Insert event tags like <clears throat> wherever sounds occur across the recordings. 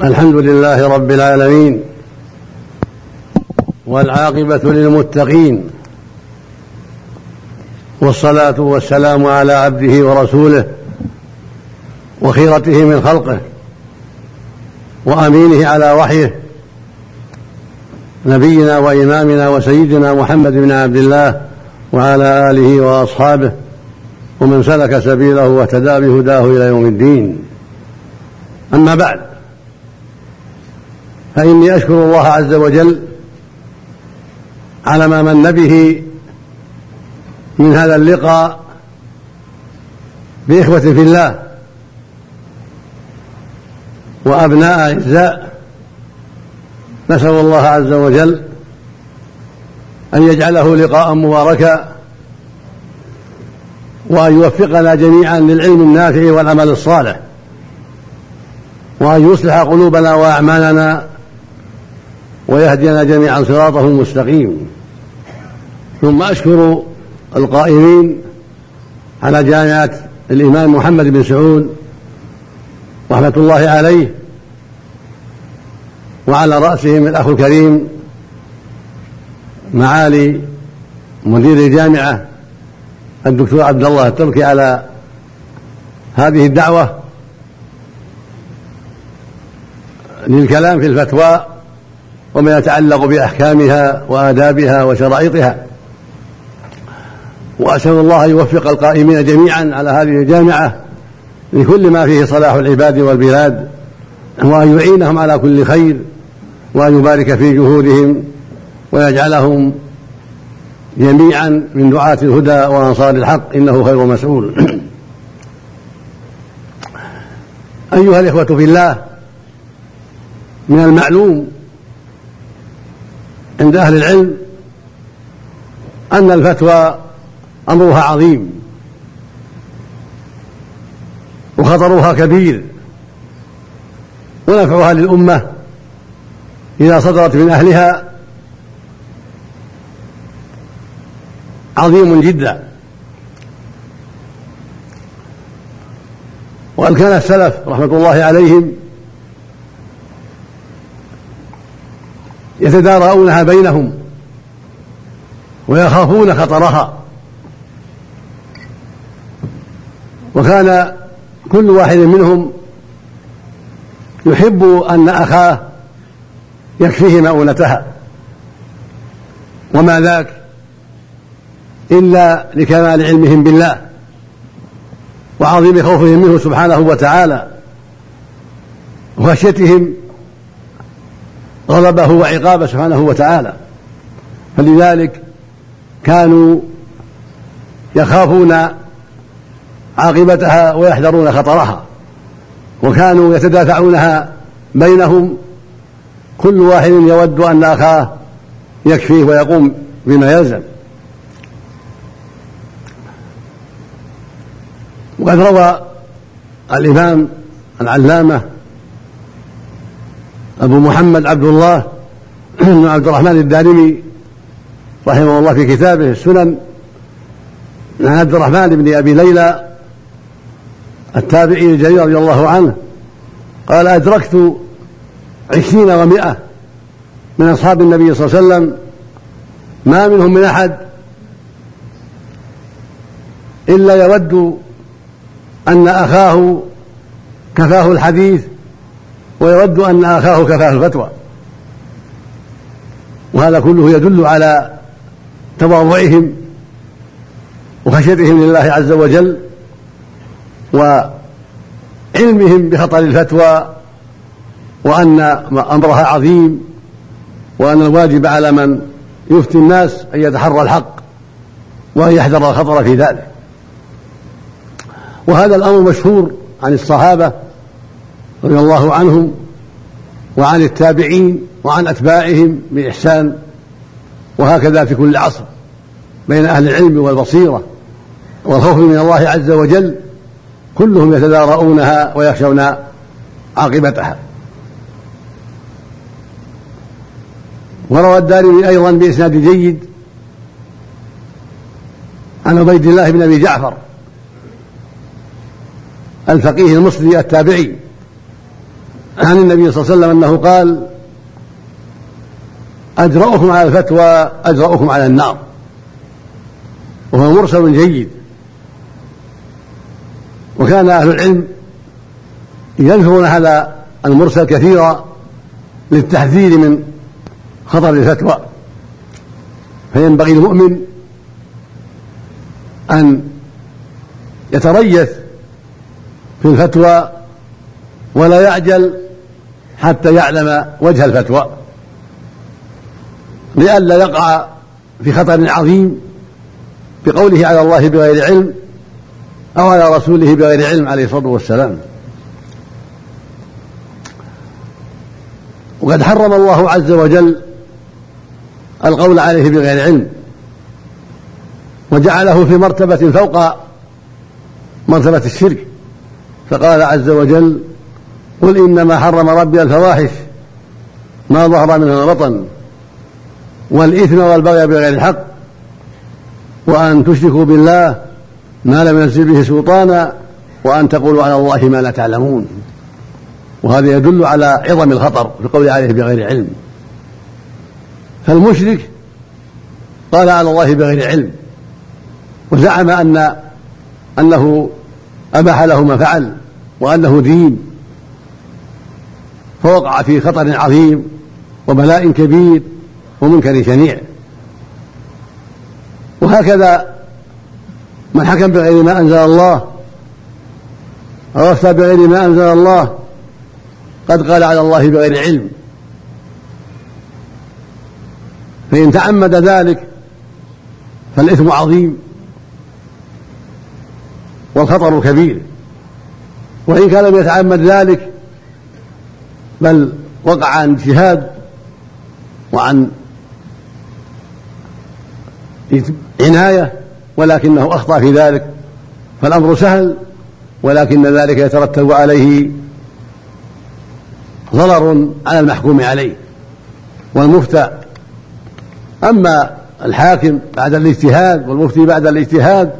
الحمد لله رب العالمين والعاقبة للمتقين والصلاة والسلام على عبده ورسوله وخيرته من خلقه وأمينه على وحيه نبينا وإمامنا وسيدنا محمد بن عبد الله وعلى آله وأصحابه ومن سلك سبيله واهتدى بهداه إلى يوم الدين. أما بعد فإني أشكر الله عز وجل على ما من به من هذا اللقاء بإخوة في الله وأبناء أعزاء نسأل الله عز وجل أن يجعله لقاء مباركا وأن يوفقنا جميعا للعلم النافع والعمل الصالح وأن يصلح قلوبنا وأعمالنا ويهدينا جميعا صراطه المستقيم. ثم أشكر القائمين على جامعة الإمام محمد بن سعود رحمة الله عليه وعلى رأسهم الأخ الكريم معالي مدير الجامعة الدكتور عبد الله التركي على هذه الدعوة للكلام في الفتوى وما يتعلق بأحكامها وآدابها وشرائطها. وأسأل الله أن يوفق القائمين جميعا على هذه الجامعة لكل ما فيه صلاح العباد والبلاد وأن يعينهم على كل خير وأن يبارك في جهودهم ويجعلهم جميعا من دعاة الهدى وأنصار الحق. إنه خير مسؤول. أيها الإخوة في الله من المعلوم عند أهل العلم أن الفتوى أمرها عظيم وخطرها كبير ونفعها للأمة إذا صدرت من أهلها عظيم جدا. وقد كان السلف رحمة الله عليهم يتدارؤونها بينهم ويخافون خطرها. وكان كل واحد منهم يحب أن أخاه يكفيه مؤونتها. وما ذاك إلا لكمال علمهم بالله وعظيم خوفهم منه سبحانه وتعالى وخشيتهم غضبه وعقابه سبحانه وتعالى. فلذلك كانوا يخافون عاقبتها ويحذرون خطرها وكانوا يتدافعونها بينهم. كل واحد يود أن أخاه يكفيه ويقوم بما يلزم. وقد روى الإمام العلامة أبو محمد عبد الله بن عبد الرحمن الدارمي رحمه الله في كتابه السنن عن عبد الرحمن بن أبي ليلى التابعي الجليل رضي الله عنه قال أدركت عشرين ومائة من أصحاب النبي صلى الله عليه وسلم ما منهم من أحد إلا يود أن أخاه كفاه الحديث ويود أن أخاه كفاه الفتوى. وهذا كله يدل على تواضعهم وخشيتهم لله عز وجل وعلمهم بخطر الفتوى وأن أمرها عظيم وأن الواجب على من يفتي الناس أن يتحرى الحق وأن يحذر الخطر في ذلك. وهذا الأمر مشهور عن الصحابة رضي الله عنهم وعن التابعين وعن أتباعهم بإحسان وهكذا في كل عصر بين أهل العلم والبصيرة والخوف من الله عز وجل كلهم يتدارؤونها ويخشون عاقبتها. وروى الدارمي أيضا بإسناد جيد عن عبيد الله بن أبي جعفر الفقيه المصري التابعي عن النبي صلى الله عليه وسلم أنه قال اجرأكم على الفتوى اجرأكم على النار. وهو مرسل جيد. وكان أهل العلم يذكرون هذا المرسل كثيرا للتحذير من خطر الفتوى. فينبغي المؤمن أن يتريث في الفتوى ولا يعجل حتى يعلم وجه الفتوى. لئلا يقع في خطر عظيم بقوله على الله بغير علم أو على رسوله بغير علم عليه الصلاة والسلام. وقد حرم الله عز وجل القول عليه بغير علم. وجعله في مرتبة فوق مرتبة الشرك. فقال عز وجل قل إنما حرم ربي الفواحش ما ظهر منها بطن والإثم والبغي بغير الحق وأن تشركوا بالله ما لم ينزل به سلطانا وأن تقولوا على الله ما لا تعلمون وهذا يدل على عظم الخطر في القول عليه بغير علم فالمشرك قال على الله بغير علم وزعم أن أنه أباح له ما فعل وأنه دين فوقع في خطر عظيم وبلاء كبير ومنكر شنيع. وهكذا من حكم بغير ما أنزل الله أو أفتى بغير ما أنزل الله قد قال على الله بغير علم. فإن تعمد ذلك فالإثم عظيم والخطر كبير. وإن كان لم يتعمد ذلك بل وقع عن اجتهاد وعن عناية ولكنه أخطأ في ذلك فالأمر سهل ولكن ذلك يترتب عليه ضرر على المحكوم عليه والمفتى. أما الحاكم بعد الاجتهاد والمفتي بعد الاجتهاد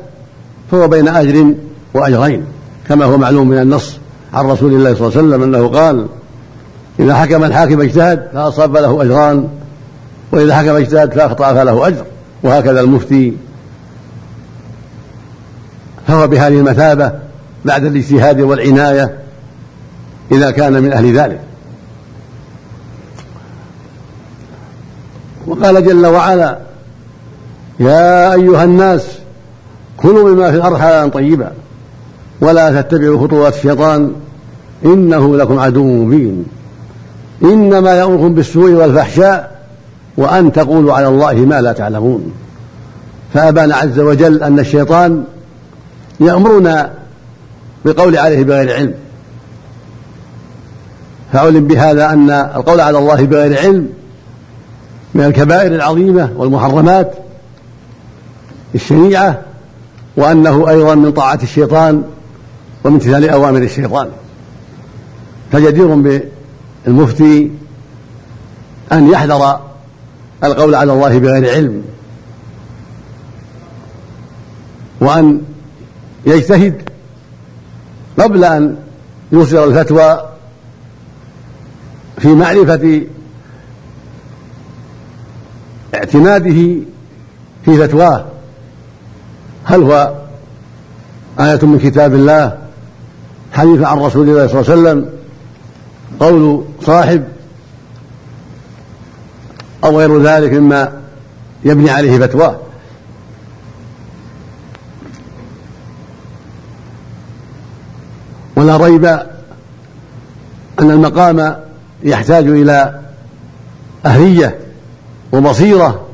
فهو بين أجر وأجرين كما هو معلوم من النص عن رسول الله صلى الله عليه وسلم أنه قال إذا حكم الحاكم اجتهد فأصاب له أجران وإذا حكم اجتهد فأخطأ فله أجر وهكذا المفتي. فهو بهذه المثابة بعد الاجتهاد والعناية إذا كان من أهل ذلك. وقال جل وعلا يا أيها الناس كلوا مما في الأرض حلالا طيبا ولا تتبعوا خطوات الشيطان إنه لكم عدو مبين. إنما يأمركم بالسوء والفحشاء وأن تقولوا على الله ما لا تعلمون. فأبان عز وجل أن الشيطان يأمرنا بالقول عليه بغير علم. فعلم بهذا أن القول على الله بغير علم من الكبائر العظيمة والمحرمات الشنيعة وأنه أيضا من طاعة الشيطان ومن امتثال أوامر الشيطان. فجدير بالمفتي أن يحذر القول على الله بغير علم وأن يجتهد قبل أن يصدر الفتوى في معرفة اعتماده في فتواه. هل هو آية من كتاب الله؟ حديث عن رسول الله صلى الله عليه وسلم؟ قول صاحب أو غير ذلك مما يبني عليه فتواه ولا ريب أن المقام يحتاج إلى أهلية وبصيرة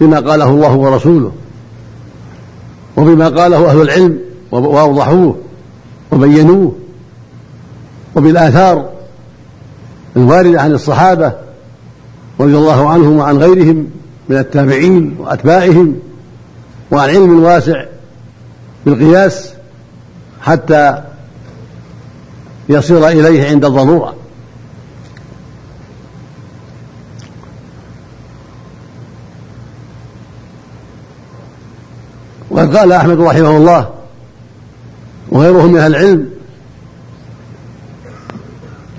بما قاله الله ورسوله وبما قاله أهل العلم وأوضحوه وبينوه وبالآثار الواردة عن الصحابة رضي الله عنهم وعن غيرهم من التابعين وأتباعهم وعن علم واسع بالقياس حتى يصير إليه عند الضرورة. وقد قال أحمد رحمه الله وغيره من أهل العلم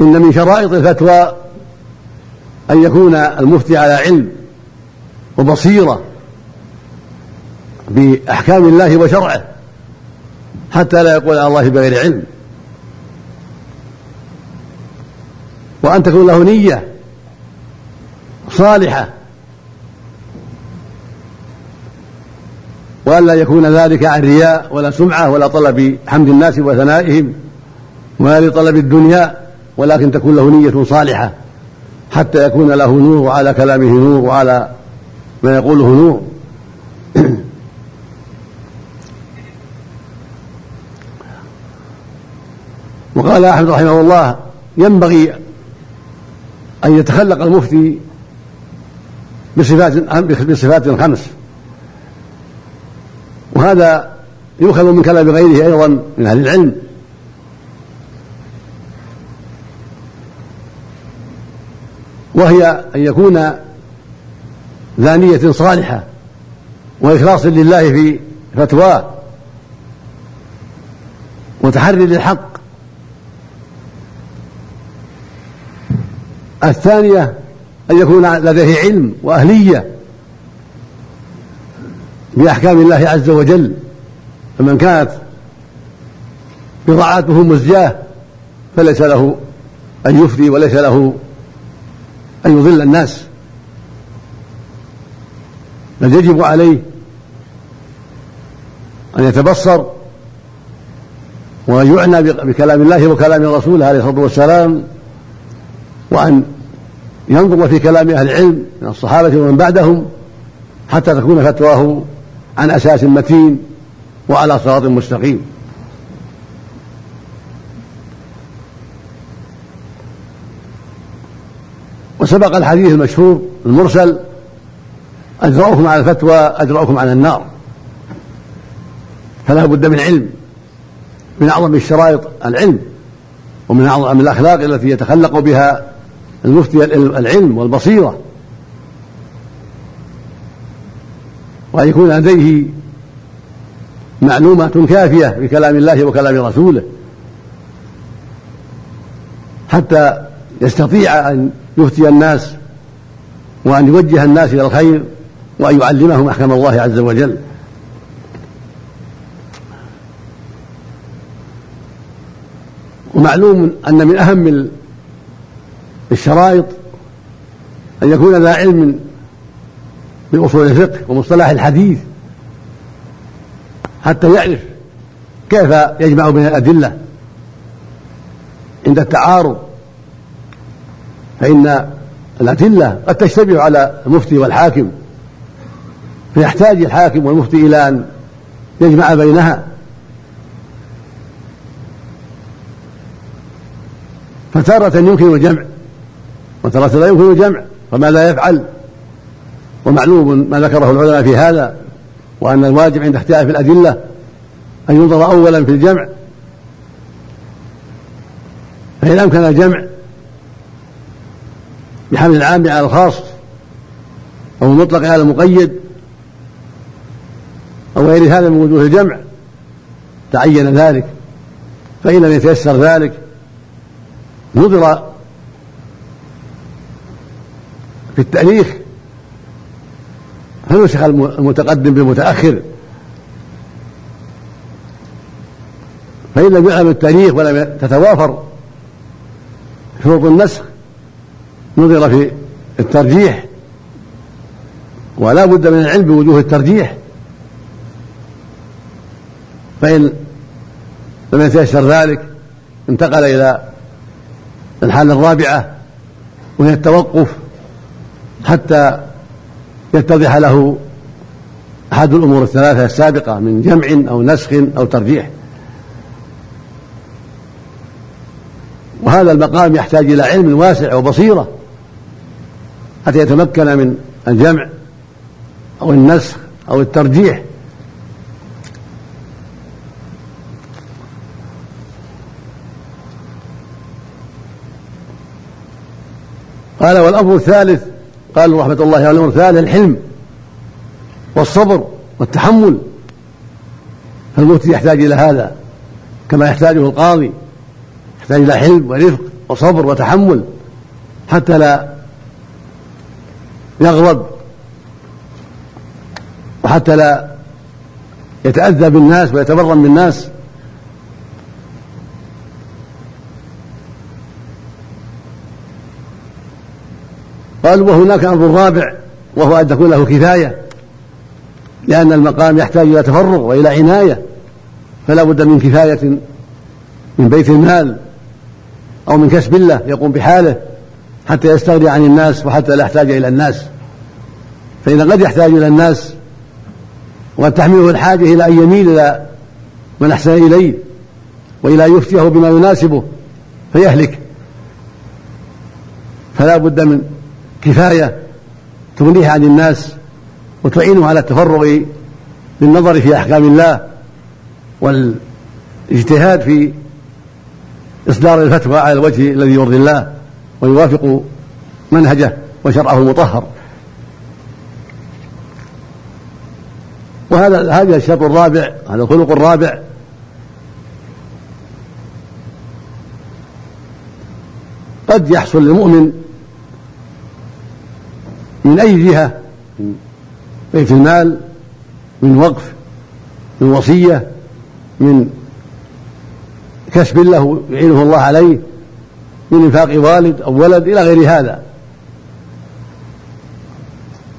إن من شرائط الفتوى أن يكون المفتي على علم وبصيرة بأحكام الله وشرعه حتى لا يقول على الله بغير علم. وأن تكون له نية صالحة وألا يكون ذلك عن رياء ولا سمعة ولا طلب حمد الناس وثنائهم ولا لطلب الدنيا ولكن تكون له نية صالحة حتى يكون له نور وعلى كلامه نور وعلى ما يقوله نور. <coughs> وقال أحمد رحمه الله ينبغي أن يتخلق المفتي بصفات بصفات خمس. وهذا يؤخذ من كلام غيره أيضا من أهل العلم. وهي أن يكون ذا نية صالحة وإخلاص لله في فتواه وتحري للحق. الثانية أن يكون لديه علم وأهلية بأحكام الله عز وجل فمن كانت بضاعته مزجاة فليس له أن يفتي وليس له أن يضل الناس. بل يجب عليه أن يتبصر وأن يعنى بكلام الله وكلام رسوله عليه الصلاة والسلام وأن ينظر في كلام أهل العلم من الصحابة ومن بعدهم حتى تكون فتواه عن أساس متين وعلى صراط مستقيم. وسبق الحديث المشهور المرسل أجرأكم على الفتوى أجرأكم على النار. فلا بد من علم من أعظم الشرائط العلم ومن أعظم الأخلاق التي يتخلق بها المفتي العلم والبصيرة. وأن يكون لديه معلومات كافية بكلام الله وكلام رسوله حتى يستطيع أن يفتي الناس وأن يوجه الناس إلى الخير وأن يعلمهم أحكام الله عز وجل. ومعلوم أن من أهم الشرائط أن يكون ذا علم بأصول الفقه ومصطلح الحديث حتى يعرف كيف يجمع بين الأدلة عند التعارض فإن الأدلة قد تشتبه على المفتي والحاكم. فيحتاج الحاكم والمفتي إلى أن يجمع بينها. فتارة يمكن الجمع وتارة لا يمكن الجمع فماذا يفعل. ومعلوم ما ذكره العلماء في هذا وأن الواجب عند اختلاف الأدلة أن ينظر أولا في الجمع. فإن أمكن الجمع بحمل العام على الخاص أو المطلق على المقيد أو غير هذا من وجوه الجمع تعين ذلك فإن لم يتيسر ذلك نظر في التأريخ فنسخ المتقدم بالمتأخر؟ فإن لم يعلم التاريخ ولم تتوافر شروط النسخ نظر في الترجيح. ولا بد من العلم بوجوه الترجيح. فإن لم يتيسر ذلك انتقل إلى الحالة الرابعة وهي التوقف حتى يتضح له أحد الأمور الثلاثة السابقة من جمع أو نسخ أو ترجيح. وهذا المقام يحتاج إلى علم واسع وبصيرة. حتى يتمكن من الجمع أو النسخ أو الترجيح. قال والأمر الثالث قالوا رحمة الله عليه الأمر الثالث الحلم والصبر والتحمل. فالمفتي يحتاج إلى هذا كما يحتاجه القاضي يحتاج إلى حلم ورفق وصبر وتحمل حتى لا يغضب وحتى لا يتأذى بالناس ويتبرم بالناس قالوا وهناك أمر رابع وهو أن تكون له كفاية لأن المقام يحتاج إلى تفرغ وإلى عناية فلا بد من كفاية من بيت المال أو من كسب الله يقوم بحاله. حتى يستغني عن الناس وحتى لا يحتاج إلى الناس. فإذا قد يحتاج إلى الناس وقد تحمله الحاجة إلى أن يميل إلى من أحسن إليه وإلى أن يفتيه بما يناسبه فيهلك. فلا بد من كفاية تغنيه عن الناس وتعينه على التفرغ للنظر في أحكام الله والإجتهاد في إصدار الفتوى على الوجه الذي يرضي الله. ويوافق منهجه وشرعه المطهر. وهذا هذا الشرط الرابع هذا الخلق الرابع. قد يحصل للمؤمن من أي جهة؟ من بيت المال من وقف من وصية من كسب له يعينه الله عليه من انفاق والد أو ولد إلى غير هذا.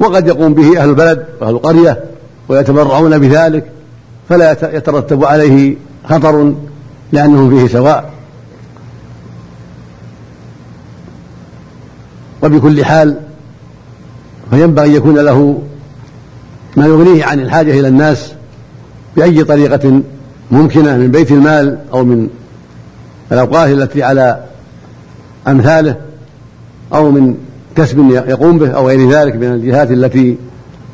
وقد يقوم به أهل البلد وأهل القرية ويتبرعون بذلك فلا يترتب عليه خطر لانهم فيه سواء. وبكل حال فينبغي أن يكون له ما يغنيه عن الحاجة إلى الناس بأي طريقة ممكنة من بيت المال أو من الأوقات التي على أمثاله أو من كسب يقوم به أو غير ذلك من الجهات التي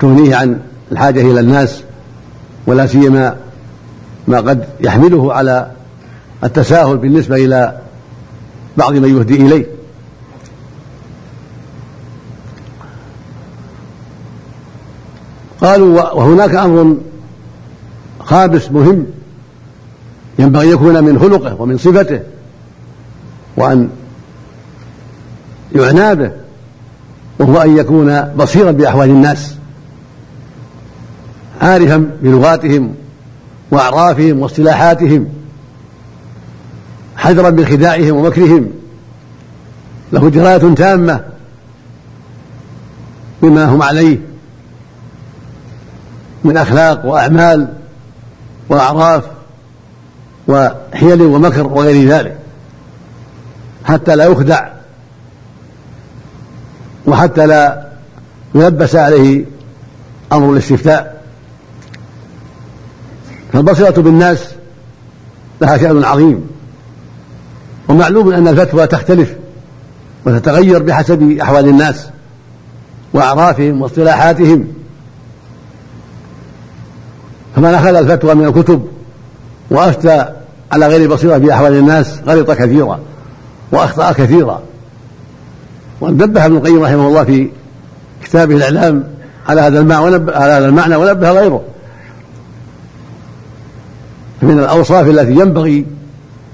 تغنيه عن الحاجة إلى الناس ولا سيما ما قد يحمله على التساهل بالنسبة إلى بعض من يهدي إليه. قالوا وهناك أمر خامس مهم ينبغي يكون من خلقه ومن صفته وأن يعنى به وهو أن يكون بصيرا بأحوال الناس عارفا بلغاتهم وأعرافهم واصطلاحاتهم حذرا من خداعهم ومكرهم. له دراية تامة بما هم عليه من أخلاق وأعمال وأعراف وحيل ومكر وغير ذلك حتى لا يخدع وحتى لا يلبس عليه أمر الاستفتاء. فالبصيرة بالناس لها شأن عظيم ومعلوم أن الفتوى تختلف وتتغير بحسب أحوال الناس وأعرافهم واصطلاحاتهم. فمن أخذ الفتوى من الكتب وأفتى على غير بصيرة في أحوال الناس غلط كثيرا وأخطأ كثيرا. ونبه ابن القيم رحمه الله في كتابه الإعلام على هذا المعنى ونبه على هذا المعنى ونبه غيره. فمن الأوصاف التي ينبغي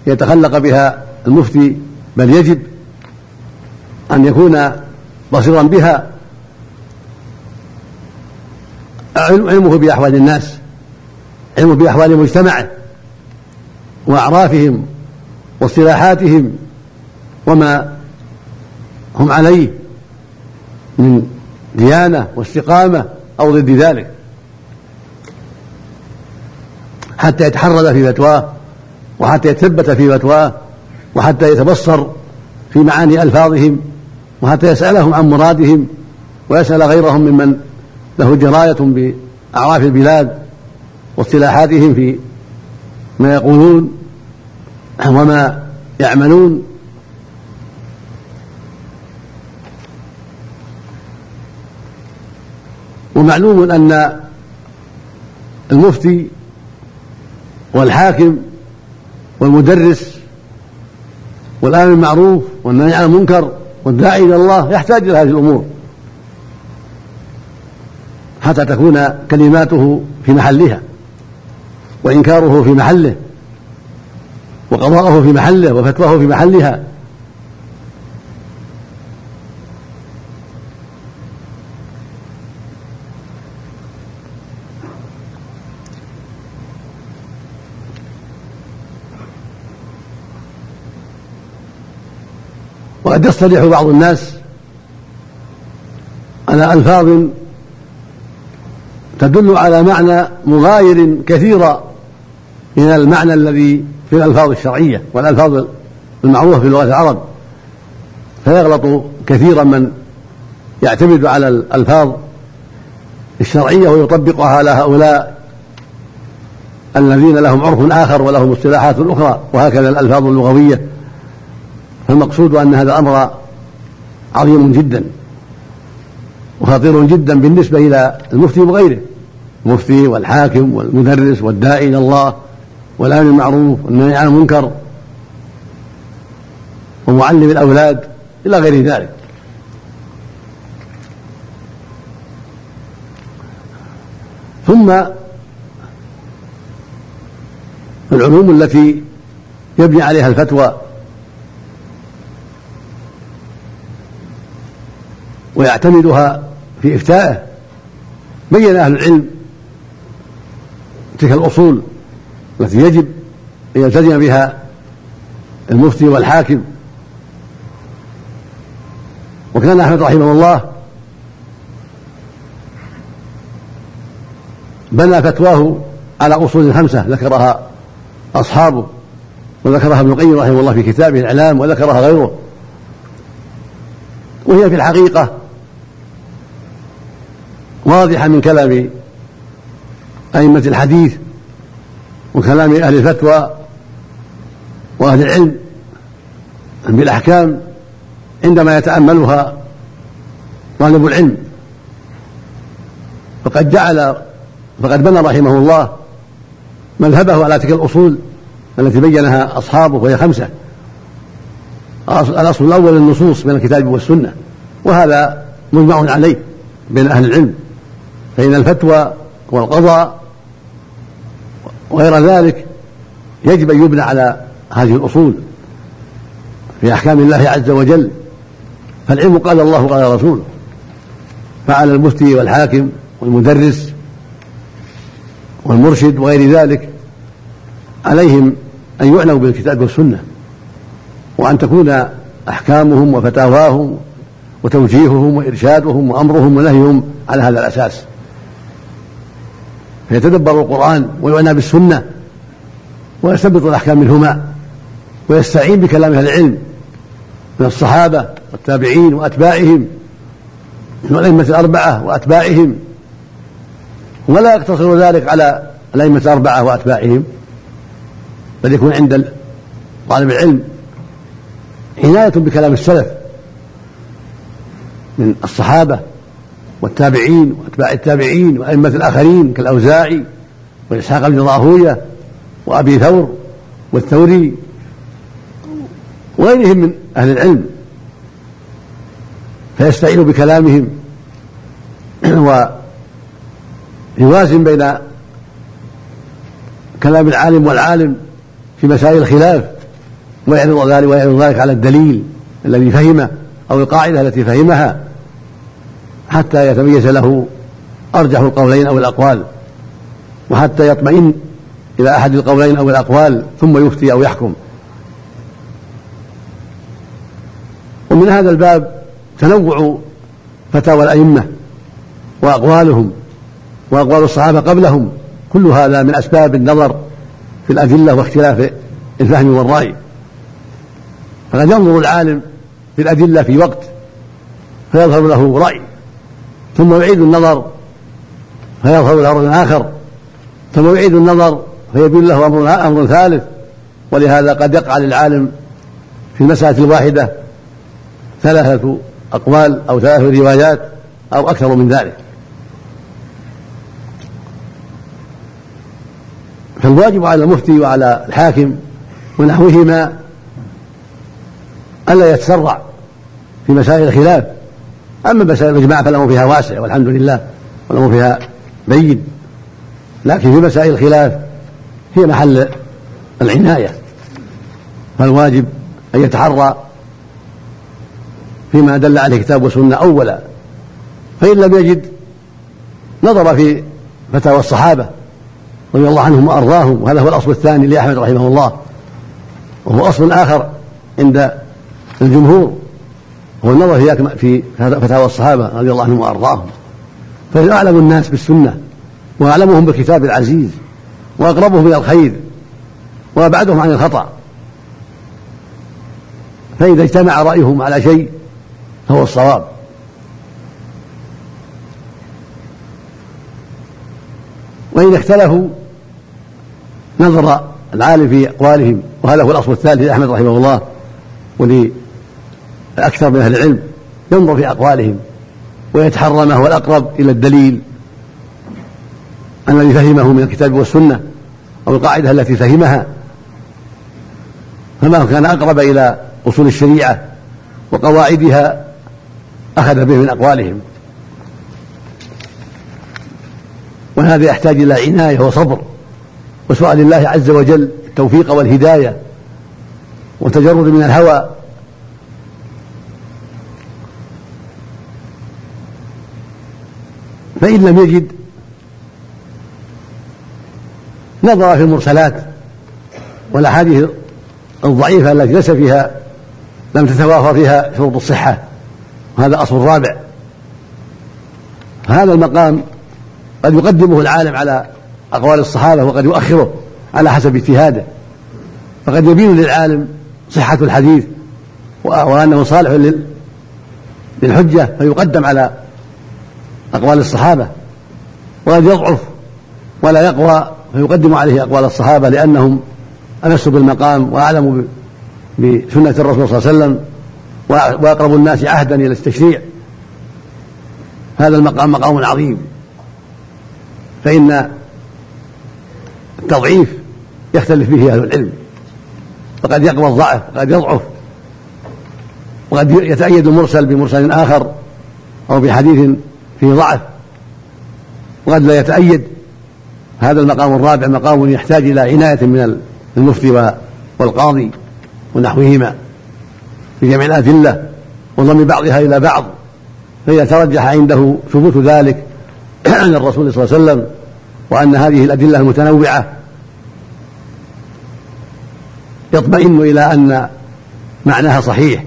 يتخلق بها المفتي بل يجب أن يكون بصيرا بها علمه بأحوال الناس علمه بأحوال مجتمعه وأعرافهم واصطلاحاتهم وما هم عليه من ديانه واستقامة أو ضد ذلك. حتى يتحرز في فتواه وحتى يتثبت في فتواه وحتى يتبصر في معاني ألفاظهم وحتى يسألهم عن مرادهم ويسأل غيرهم ممن له درايه بأعراف البلاد واصطلاحاتهم في ما يقولون وما يعملون. ومعلوم أن المفتي والحاكم والمدرس والآمر بالمعروف والنهي عن المنكر والداعي إلى الله يحتاج إلى هذه الأمور. حتى تكون كلماته في محلها وإنكاره في محله وقضاءه في محله وفتواه في محلها. وقد يصطلح بعض الناس على ألفاظ تدل على معنى مغاير كثيرا من المعنى الذي في الألفاظ الشرعية والألفاظ المعروفة في لغة العرب. فيغلط كثيرا من يعتمد على الألفاظ الشرعية ويطبقها على هؤلاء الذين لهم عرف آخر ولهم اصطلاحات أخرى وهكذا الألفاظ اللغوية. فالمقصود أن هذا أمر عظيم جدا وخطير جدا بالنسبة إلى المفتي وغيره المفتي والحاكم والمدرس والداعي إلى الله والآمر بالمعروف والنهي عن المنكر ومعلم الأولاد إلى غير ذلك. ثم العلوم التي يبني عليها الفتوى ويعتمدها في إفتائه. بين أهل العلم تلك الأصول التي يجب أن يلتزم بها المفتي والحاكم. وكان أحمد رحمه الله بنى فتواه على أصول خمسة ذكرها أصحابه وذكرها ابن القيم رحمه الله في كتابه الإعلام وذكرها غيره. وهي في الحقيقة واضحة من كلام أئمة الحديث وكلام أهل الفتوى وأهل العلم بالأحكام عندما يتأملها طالب العلم. فقد جعل فقد بنى رحمه الله مذهبه على تلك الأصول التي بينها أصحابه وهي خمسة. الأصل الأول النصوص من الكتاب والسنة وهذا مجمع عليه بين أهل العلم. فإن الفتوى والقضاء وغير ذلك يجب أن يبنى على هذه الأصول في أحكام الله عز وجل. فالعلم قال الله قال رسوله فعلى المفتي والحاكم والمدرس والمرشد وغير ذلك عليهم أن يعنوا بالكتاب والسنة وأن تكون أحكامهم وفتاواهم وتوجيههم وإرشادهم وأمرهم ونهيهم على هذا الأساس. فيتدبر القرآن ويعنى بالسنة ويستنبط الأحكام منهما ويستعين بكلام أهل العلم من الصحابة والتابعين وأتباعهم من الأئمة الأربعة وأتباعهم ولا يقتصر ذلك على الأئمة الأربعة وأتباعهم بل يكون عند طالب العلم عناية بكلام السلف من الصحابة والتابعين وأتباع التابعين وأئمة الآخرين كالأوزاعي وإسحاق بن راهوية وأبي ثور والثوري وغيرهم من أهل العلم. فيستعين بكلامهم <clears throat> ويوازن بين كلام العالم والعالم في مسائل الخلاف ويعرض ذلك ويعرض ذلك على الدليل الذي فهمه أو القاعدة التي فهمها. حتى يتميز له أرجح القولين أو الأقوال وحتى يطمئن إلى أحد القولين أو الأقوال ثم يفتي أو يحكم. ومن هذا الباب تنوع فتاوى الأئمة وأقوالهم وأقوال الصحابة قبلهم كل هذا من أسباب النظر في الأدلة واختلاف الفهم والرأي. فقد ينظر العالم في الأدلة في وقت فيظهر له رأي. ثم يعيد النظر فيظهر له رأي آخر ثم يعيد النظر فيبين له أمر أمر ثالث. ولهذا قد يقع للعالم في المسألة الواحدة ثلاثة أقوال أو ثلاث روايات أو أكثر من ذلك. فالواجب على المفتي وعلى الحاكم ونحوهما ألا يتسرع في مسائل الخلاف. أما مسائل الإجماع فالأمر فيها واسع والحمد لله والأمر فيها بين لكن في مسائل الخلاف هي محل العناية. فالواجب أن يتحرى فيما دل عليه كتاب وسنة أولا. فإن لم يجد نظر في فتاوى الصحابة رضي الله عنهم وأرضاهم. وهذا هو الأصل الثاني لأحمد رحمه الله. وهو أصل آخر عند الجمهور. هو النظر في في فتاوى الصحابة رضي الله عنهم وأرضاهم. فإن أعلم الناس بالسنة وأعلمهم بالكتاب العزيز وأقربهم إلى الخير وأبعدهم عن الخطأ. فإذا اجتمع رأيهم على شيء فهو الصواب. وإن اختلفوا نظر العالم في أقوالهم وهذا هو الأصل الثالث لأحمد رحمه الله ولأكثر من أهل العلم ينظر في أقوالهم ويتحرى ما هو الأقرب إلى الدليل الذي فهمه من الكتاب والسنة أو القاعدة التي فهمها. فما كان أقرب إلى أصول الشريعة وقواعدها أخذ به من أقوالهم. وهذا يحتاج إلى عناية وصبر وسؤال الله عز وجل التوفيق والهداية وتجرد من الهوى فإن لم يجد نظر في المرسلات والأحاديث الضعيفة التي ليس فيها لم تتوافر فيها شروط الصحة وهذا أصل رابع. هذا المقام قد يقدمه العالم على أقوال الصحابة وقد يؤخره على حسب اجتهاده. فقد يبين للعالم صحة الحديث وأنه صالح للحجة فيقدم على أقوال الصحابة وقد يضعف ولا يقوى فيقدم عليه أقوال الصحابة لأنهم أمس بالمقام وأعلم بسنة الرسول صلى الله عليه وسلم وأقرب الناس عهدا إلى التشريع. هذا المقام مقام عظيم. فإن التضعيف يختلف فيه أهل العلم. فقد يقوى الضعف وقد يضعف. وقد يتأيد المرسل بمرسل آخر أو بحديث فيه ضعف. وقد لا يتأيد هذا المقام الرابع مقام يحتاج إلى عناية من المفتي والقاضي ونحوهما في جمع الأدلة وضم بعضها إلى بعض. فإذا ترجح عنده ثبوت ذلك عن الرسول صلى الله عليه وسلم وأن هذه الأدلة المتنوعة يطمئن إلى أن معناها صحيح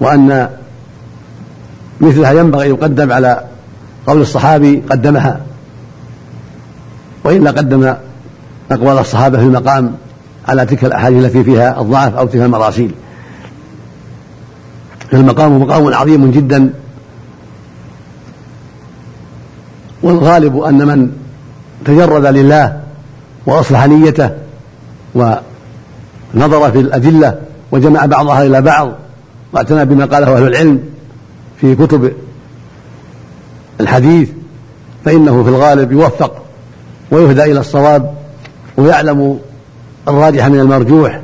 وأن مثلها ينبغي أن يقدم على قول الصحابي قدمها. وإلا قدم أقوال الصحابة في المقام على تلك الأحاديث التي فيها الضعف أو تلك المراسيل. فالمقام مقام عظيم جدا. والغالب أن من تجرد لله وأصلح نيته ونظر في الأدلة وجمع بعضها إلى بعض واعتنى بما قاله أهل العلم في كتب الحديث فإنه في الغالب يوفق ويهدى إلى الصواب ويعلم الراجح من المرجوح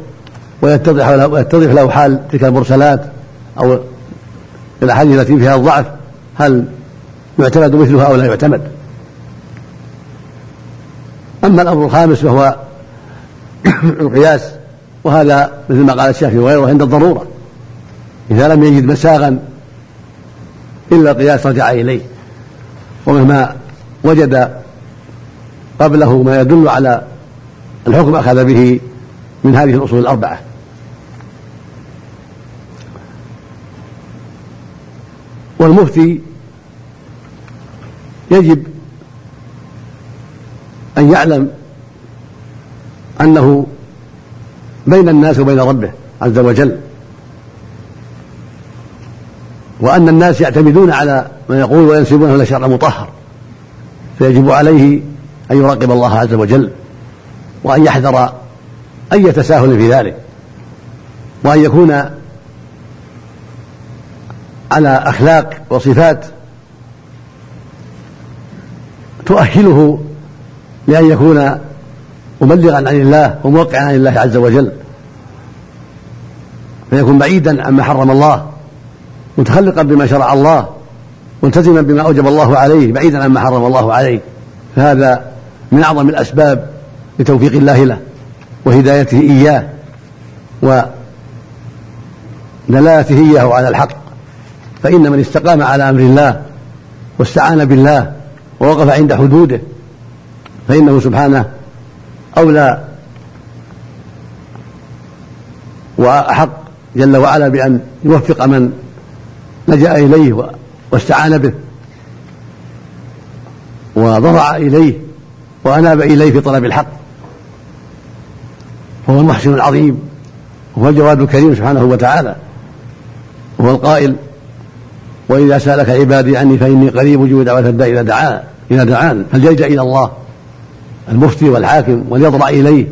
ويتضح له, ويتضح له حال تلك المرسلات أو الأحاديث التي فيها الضعف هل يعتمد مثلها أو لا يعتمد. أما الأمر الخامس فهو <coughs> القياس وهذا مثل ما قال الشافعي وغيره عند الضرورة إذا لم يجد مساغا إلا القياس رجع إليه. ومهما وجد قبله ما يدل على الحكم أخذ به من هذه الأصول الأربعة. والمفتي يجب أن يعلم أنه بين الناس وبين ربه عز وجل. وأن الناس يعتمدون على ما يقول وينسبونه إلى شرع مطهر فيجب عليه أن يراقب الله عز وجل وأن يحذر أي تساهل في ذلك وأن يكون على أخلاق وصفات تؤهله لأن يكون مبلغا عن الله وموقعا عن الله عز وجل فيكون بعيدا عما حرم الله. متخلقا بما شرع الله ملتزما بما أوجب الله عليه بعيدا عما حرم الله عليه. فهذا من أعظم الأسباب لتوفيق الله له وهدايته إياه ودلالته إياه على الحق. فإن من استقام على أمر الله واستعان بالله ووقف عند حدوده فإنه سبحانه أولى وأحق جل وعلا بأن يوفق من لجأ إليه واستعان به. وضرع إليه وأناب إليه في طلب الحق. هو المحسن العظيم وهو الجواد الكريم سبحانه وتعالى. وهو القائل وإذا سألك عبادي عني فإني قريب أجيب دعوة الداء إذا دعان إذا دعان فليلجأ إلى الله المفتي والحاكم وليضرع إليه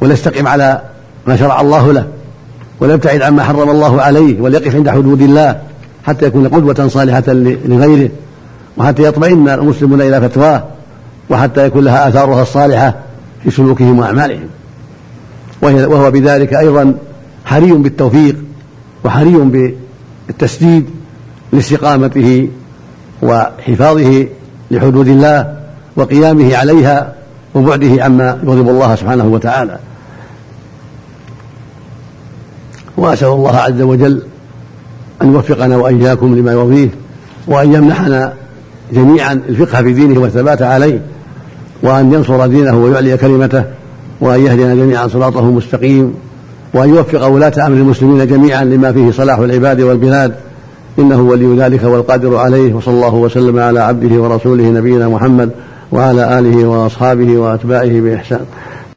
وليستقم على ما شرع الله له وليبتعد عما حرم الله عليه وليقف عند حدود الله. حتى يكون قدوة صالحة لغيره وحتى يطمئن المسلمون إلى فتواه وحتى يكون لها آثارها الصالحة في سلوكهم وأعمالهم. وهو بذلك أيضا حري بالتوفيق وحري بالتسديد لاستقامته وحفاظه لحدود الله وقيامه عليها وبعده عما يغضب الله سبحانه وتعالى. وأسأل الله عز وجل أن يوفقنا وإياكم لما يرضيه وأن يمنحنا جميعا الفقه في دينه والثبات عليه وأن ينصر دينه ويعلي كلمته وأن يهدينا جميعا صراطه المستقيم وأن يوفق ولاة أمر المسلمين جميعا لما فيه صلاح العباد والبلاد. إنه ولي ذلك والقادر عليه وصلى الله وسلم على عبده ورسوله نبينا محمد وعلى آله وأصحابه وأتباعه بإحسان.